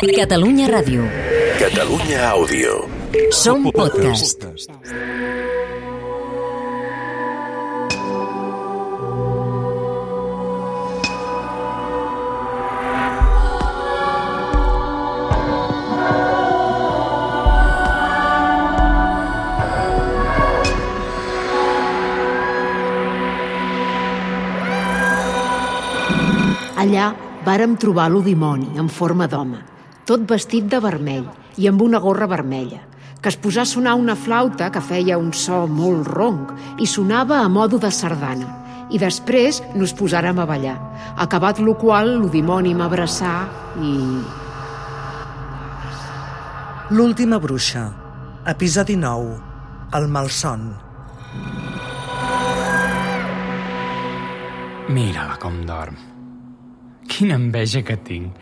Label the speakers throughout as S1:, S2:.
S1: Catalunya Ràdio.
S2: Catalunya Àudio.
S1: Som podcast.
S3: Allà vàrem trobar l'Odimoni en forma d'home, tot vestit de vermell i amb una gorra vermella, que es posà a sonar una flauta que feia un so molt ronc i sonava a modo de sardana. I després nos posàrem a ballar, acabat lo qual l'Odimoni m'abraçà i...
S4: L'última bruixa. Episodi 9. El malson.
S5: Mira-la com dorm. Quina enveja que tinc.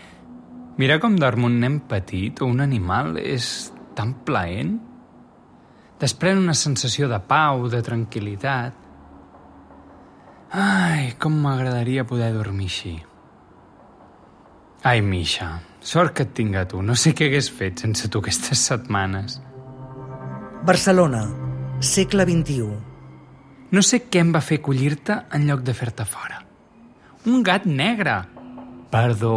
S5: Mira com dorm un nen petit o un animal és tan plaent. Desprèn una sensació de pau, de tranquil·litat. Ai, com m'agradaria poder dormir així. Ai, Misha, sort que et tinc a tu. No sé què hagués fet sense tu aquestes setmanes.
S4: Barcelona. Segle XXI.
S5: No sé què em va fer collir-te en lloc de fer-te fora. Un gat negre. Perdó,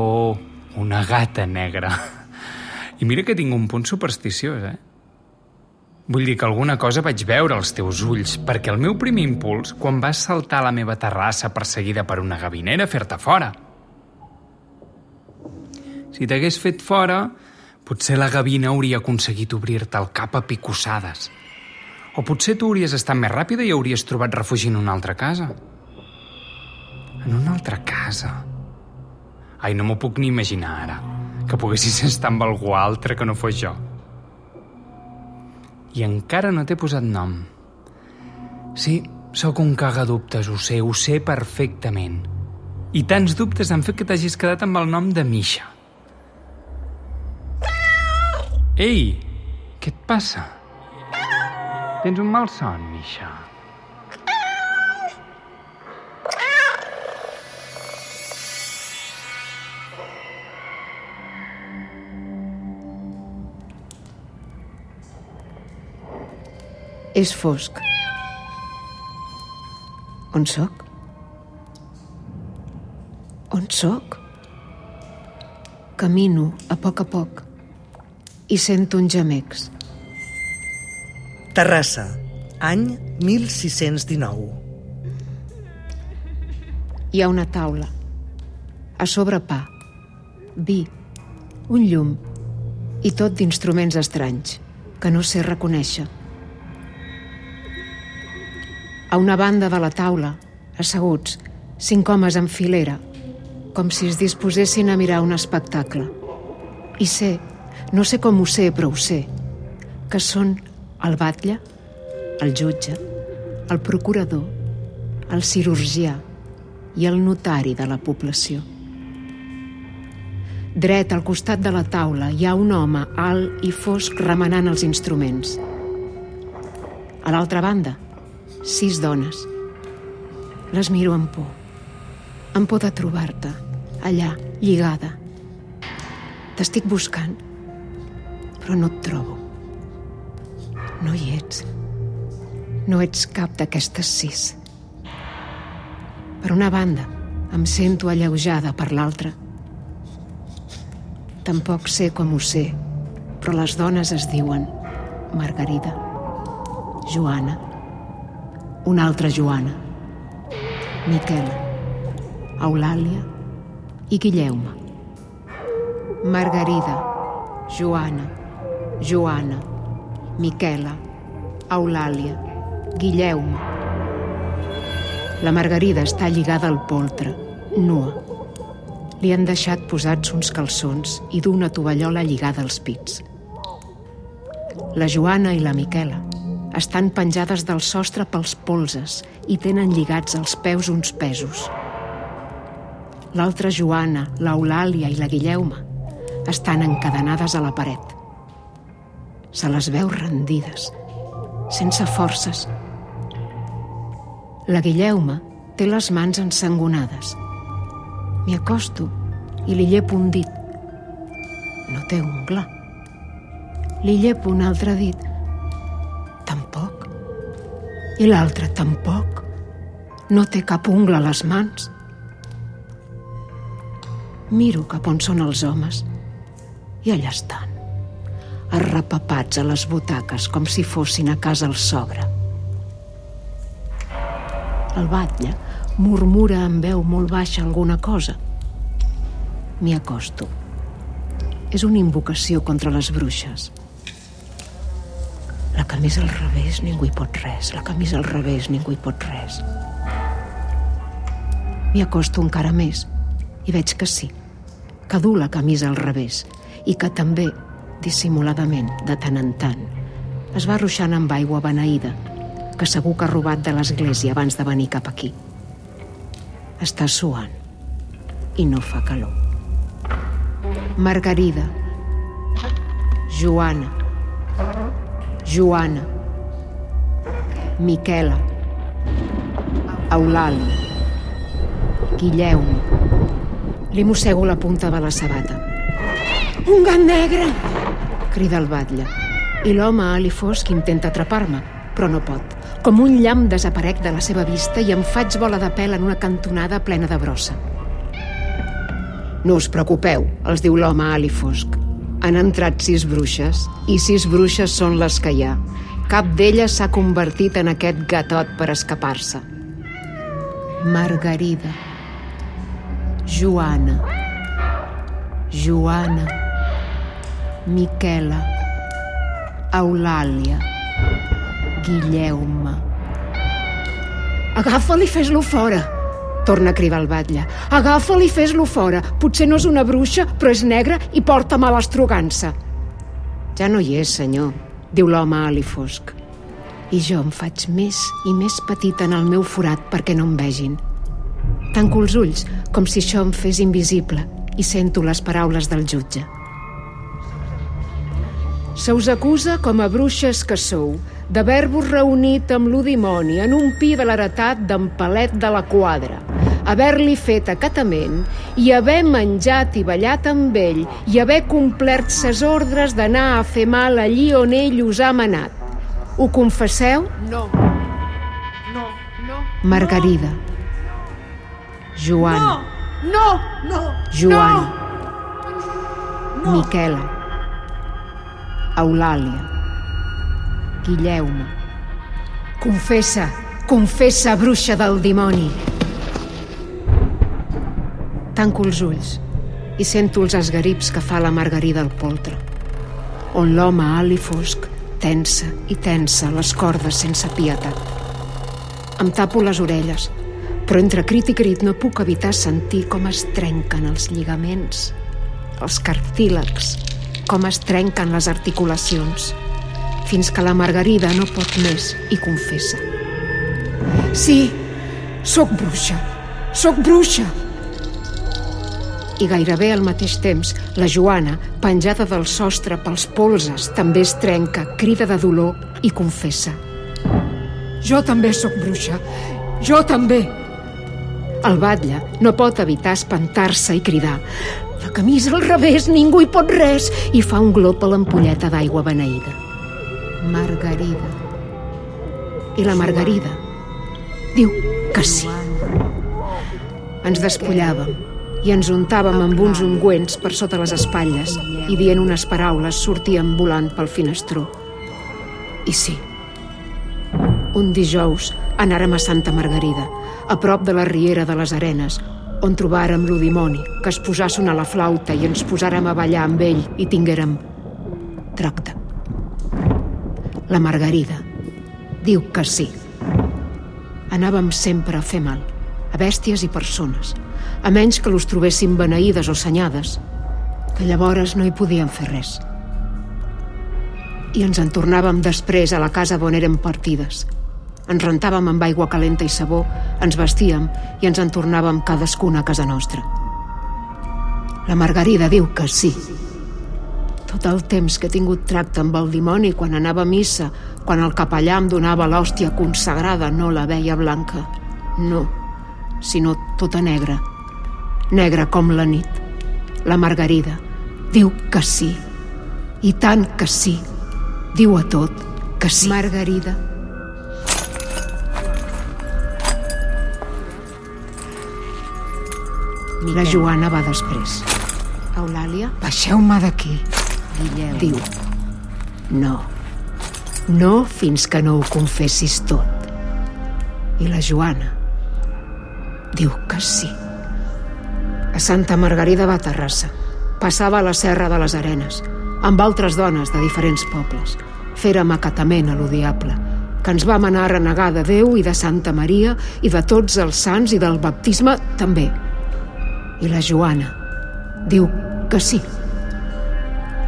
S5: una gata negra. I mira que tinc un punt supersticiós, eh? Vull dir que alguna cosa vaig veure als teus ulls, perquè el meu primer impuls, quan vas saltar a la meva terrassa perseguida per una gavinera, fer-te fora. Si t'hagués fet fora, potser la gavina hauria aconseguit obrir-te el cap a picossades. O potser tu hauries estat més ràpida i hauries trobat refugi en una altra casa. En una altra casa. Ai, no m'ho puc ni imaginar ara, que poguessis estar amb algú altre que no fos jo. I encara no t'he posat nom. Sí, sóc un cagadubtes, ho sé, ho sé perfectament. I tants dubtes han fet que t'hagis quedat amb el nom de Misha. Ei, què et passa? Tens un mal son, Misha.
S3: És fosc. On sóc? On sóc? Camino a poc a poc i sento uns gemecs.
S4: Terrassa. Any 1619.
S3: Hi ha una taula. A sobre pa, vi, un llum i tot d'instruments estranys que no sé reconèixer. A una banda de la taula, asseguts, cinc homes en filera, com si es disposessin a mirar un espectacle. I sé, no sé com ho sé, però ho sé, que són el batlle, el jutge, el procurador, el cirurgià i el notari de la població. Dret al costat de la taula hi ha un home alt i fosc remenant els instruments. A l'altra banda, sis dones. Les miro amb por. Amb por de trobar-te, allà, lligada. T'estic buscant, però no et trobo. No hi ets. No ets cap d'aquestes sis. Per una banda, em sento alleujada per l'altra. Tampoc sé com ho sé, però les dones es diuen Margarida, Joana, una altra Joana, Miquela, Eulàlia i Guilleume. Margarida, Joana, Joana, Miquela, Eulàlia, Guilleume. La Margarida està lligada al poltre, nua. Li han deixat posats uns calçons i d'una tovallola lligada als pits. La Joana i la Miquela estan penjades del sostre pels polses i tenen lligats als peus uns pesos. L'altra Joana, l'Eulàlia i la Guilleume estan encadenades a la paret. Se les veu rendides, sense forces. La Guilleume té les mans ensangonades. M'hi acosto i li llepo un dit. No no té ungla. Li llepo un altre dit. I l'altre tampoc. No té cap ungla a les mans. Miro cap on són els homes i allà estan, arrepapats a les butaques com si fossin a casa el sogre. El batlle murmura amb veu molt baixa alguna cosa. M'hi acosto. És una invocació contra les bruixes. La camisa al revés, ningú hi pot res. La camisa al revés, ningú hi pot res. M'hi acosto encara més i veig que sí, que du la camisa al revés i que també, dissimuladament, de tant en tant, es va ruixant amb aigua beneïda, que segur que ha robat de l'església abans de venir cap aquí. Està suant i no fa calor. Margarida, Joana, Joana, Miquela, Eulàlia, Guilleu. Li mossego la punta de la sabata. Un gat negre! crida el batlle. I l'home ali fosc intenta atrapar-me, però no pot. Com un llamp desaparec de la seva vista i em faig bola de pèl en una cantonada plena de brossa. No us preocupeu, els diu l'home ali fosc. Han entrat sis bruixes, i sis bruixes són les que hi ha. Cap d'elles s'ha convertit en aquest gatot per escapar-se. Margarida. Joana. Joana. Miquela. Eulàlia. Guilleume. Agafa-li i fes-lo fora, torna a cridar el batlle. Agafa-li i fes-lo fora. Potser no és una bruixa, però és negra i porta mala estrogança. Ja no hi és, senyor, diu l'home ali fosc. I jo em faig més i més petita en el meu forat perquè no em vegin. Tanco els ulls, com si això em fes invisible, i sento les paraules del jutge. Se us acusa com a bruixes que sou d'haver-vos reunit amb l'Udimoni en un pi de l'heretat d'en Palet de la Quadra, haver-li fet acatament i haver menjat i ballat amb ell i haver complert ses ordres d'anar a fer mal allí on ell us ha manat. Ho confesseu?
S6: No. No. No.
S3: Margarida. Joana.
S6: No. No.
S3: Joana. Miquela. Eulàlia. Guilleume. Confessa, confessa, bruixa del dimoni. Tanco els ulls i sento els esgarips que fa la Margarida al poltre, on l'home alt i fosc tensa i tensa les cordes sense pietat. Em tapo les orelles, però entre crit i crit no puc evitar sentir com es trenquen els lligaments, els cartílegs, com es trenquen les articulacions, fins que la Margarida no pot més i confessa. Sí, sóc bruixa, sóc bruixa. I gairebé al mateix temps, la Joana, penjada del sostre pels polses, també es trenca, crida de dolor i confessa. Jo també sóc bruixa, jo també. El batlle no pot evitar espantar-se i cridar la camisa al revés, ningú hi pot res, i fa un glop a l'ampolleta d'aigua beneïda. Margarida. I la Margarida diu que sí. Ens despullàvem i ens untàvem amb uns ungüents per sota les espatlles i dient unes paraules sortíem volant pel finestró. I sí, un dijous anàrem a Santa Margarida, a prop de la riera de les Arenes, on trobàrem l'Udimoni, que es posà a sonar la flauta i ens posàrem a ballar amb ell i tinguérem tracte. La Margarida diu que sí. Anàvem sempre a fer mal, a bèsties i persones, a menys que los trobéssim beneïdes o senyades, que llavors no hi podíem fer res. I ens en tornàvem després a la casa on érem partides. Ens rentàvem amb aigua calenta i sabó, ens vestíem i ens en tornàvem cadascuna a casa nostra. La Margarida diu que sí. Tot el temps que he tingut tracte amb el dimoni quan anava a missa, quan el capellà em donava l'hòstia consagrada, no la veia blanca. No, sinó tota negra. Negra com la nit. La Margarida diu que sí. I tant que sí. Diu a tot que sí. Margarida. La Joana va després. Eulàlia? Baixeu-me d'aquí. Guillem. Diu. No. No fins que no ho confessis tot. I la Joana diu que sí. A Santa Margarida va a Terrassa. Passava a la Serra de les Arenes, amb altres dones de diferents pobles. Fèrem acatament a lo diable, que ens vam anar a renegar de Déu i de Santa Maria i de tots els sants i del baptisme també. I la Joana diu que sí. Lo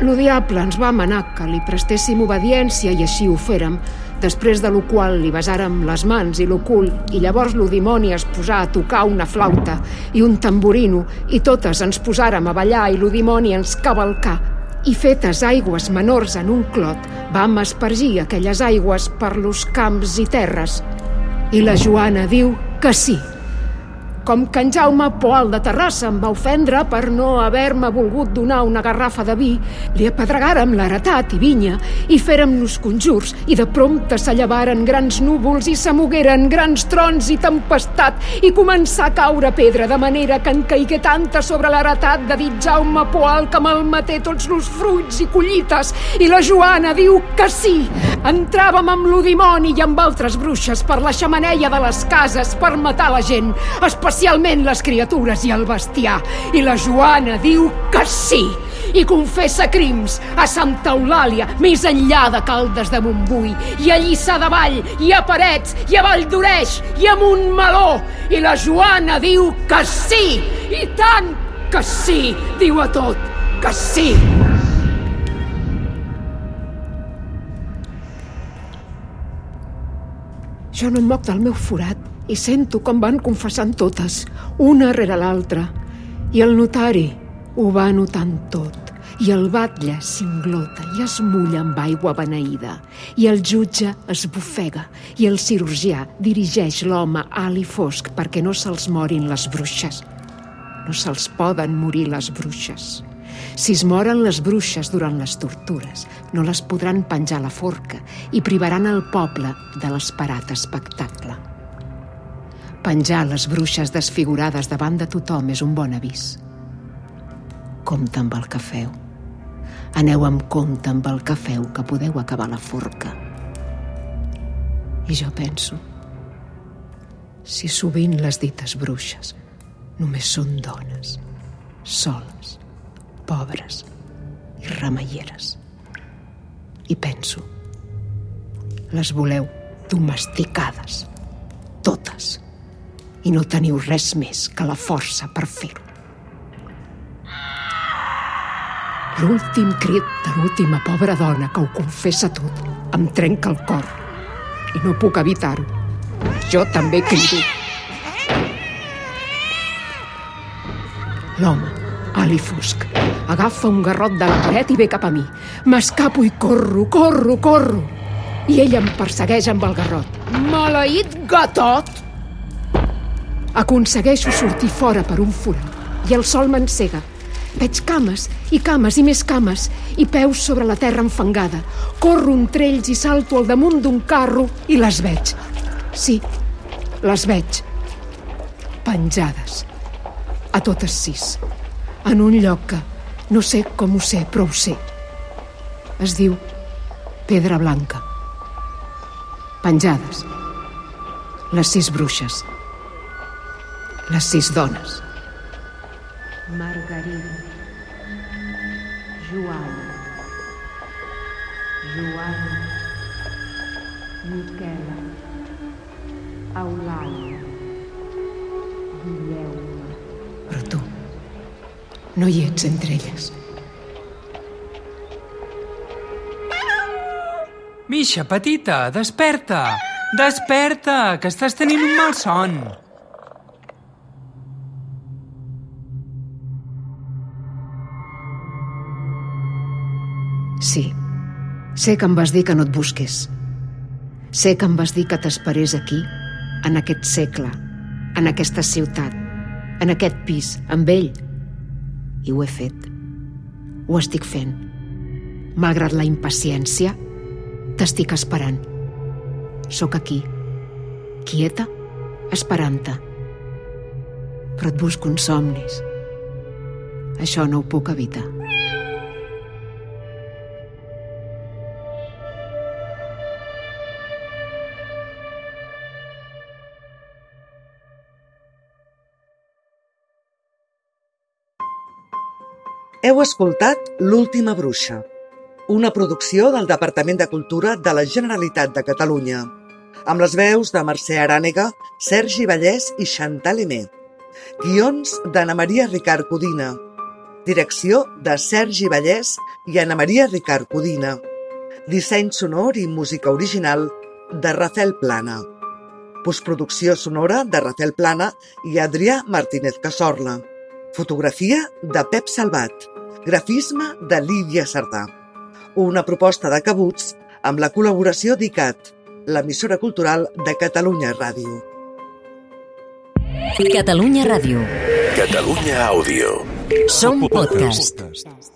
S3: diable ens va manar que li prestéssim obediència i així ho fèrem, després de lo qual li besàrem les mans i lo cul i llavors lo dimoni es posà a tocar una flauta i un tamborino i totes ens posàrem a ballar i lo dimoni ens cavalcà i fetes aigües menors en un clot vam espargir aquelles aigües per los camps i terres. I la Joana diu que sí, com que en Jaume Poal de Terrassa em va ofendre per no haver-me volgut donar una garrafa de vi, li apedregàrem l'heretat i vinya i fèrem-nos conjurs i de prompte s'allevaren grans núvols i s'amogueren grans trons i tempestat i començà a caure pedra de manera que en caigué tanta sobre l'heretat de dit Jaume Poal que malmeté tots los fruits i collites i la Joana diu que sí. Entràvem amb l'udimoni i amb altres bruixes per la xamaneia de les cases per matar la gent, especialment les criatures i el bestiar. I la Joana diu que sí i confessa crims a Santa Eulàlia, més enllà de Caldes de Montbui, i a Lliçà de Vall, i a Parets, i a Vall d'Oreix, i a Montmeló. I la Joana diu que sí, i tant que sí, diu a tot, que sí. Jo no em moc del meu forat i sento com van confessant totes, una rere l'altra. I el notari ho va notant tot. I el batlle s'inglota i es mulla amb aigua beneïda. I el jutge es bufega. I el cirurgià dirigeix l'home alt i fosc perquè no se'ls morin les bruixes. No se'ls poden morir les bruixes. Si es moren les bruixes durant les tortures, no les podran penjar a la forca i privaran el poble de l'esperat espectacle. Penjar les bruixes desfigurades davant de tothom és un bon avís. Compte amb el que feu. Aneu amb compte amb el que feu, que podeu acabar la forca. I jo penso, si sovint les dites bruixes només són dones, soles, pobres i remeieres. I penso, les voleu domesticades, totes, i no teniu res més que la força per fer-ho. L'últim crit de l'última pobra dona que ho confessa tot em trenca el cor i no puc evitar-ho. Jo també crido. L'home, alt i fosc, agafa un garrot de la paret i ve cap a mi. M'escapo i corro, corro, corro. I ell em persegueix amb el garrot. Maleït gatot! Aconsegueixo sortir fora per un forat i el sol m'encega. Veig cames i cames i més cames i peus sobre la terra enfangada. Corro entre ells i salto al damunt d'un carro i les veig. Sí, les veig. Penjades. A totes sis. En un lloc que no sé com ho sé, però ho sé. Es diu Pedra Blanca. Penjades. Les sis bruixes. Les sis dones. Margarida. Joana. Joana. Miquela. Eulàlia. Guilleume. Però tu no hi ets entre elles.
S5: Misha, petita, desperta! Desperta, que estàs tenint un mal son.
S3: Sí, sé que em vas dir que no et busqués. Sé que em vas dir que t'esperés aquí, en aquest segle, en aquesta ciutat, en aquest pis, amb ell. I ho he fet. Ho estic fent. Malgrat la impaciència, t'estic esperant. Sóc aquí, quieta, esperant-te. Però et busco en somnis. Això no ho puc evitar.
S4: Heu escoltat L'última bruixa, una producció del Departament de Cultura de la Generalitat de Catalunya, amb les veus de Mercè Arànega, Sergi Vallès i Chantal Emé. Guions d'Anna Maria Ricard Codina. Direcció de Sergi Vallès i Anna Maria Ricard Codina. Disseny sonor i música original de Rafael Plana. Postproducció sonora de Rafael Plana i Adrià Martínez Casorla. Fotografia de Pep Salvat. Grafisme de Lídia Sardà. Una proposta de Cabuts amb la col·laboració d'ICAT, l'emissora cultural de Catalunya Ràdio.
S1: Catalunya Ràdio.
S2: Catalunya Àudio.
S1: Som podcast.
S5: podcast.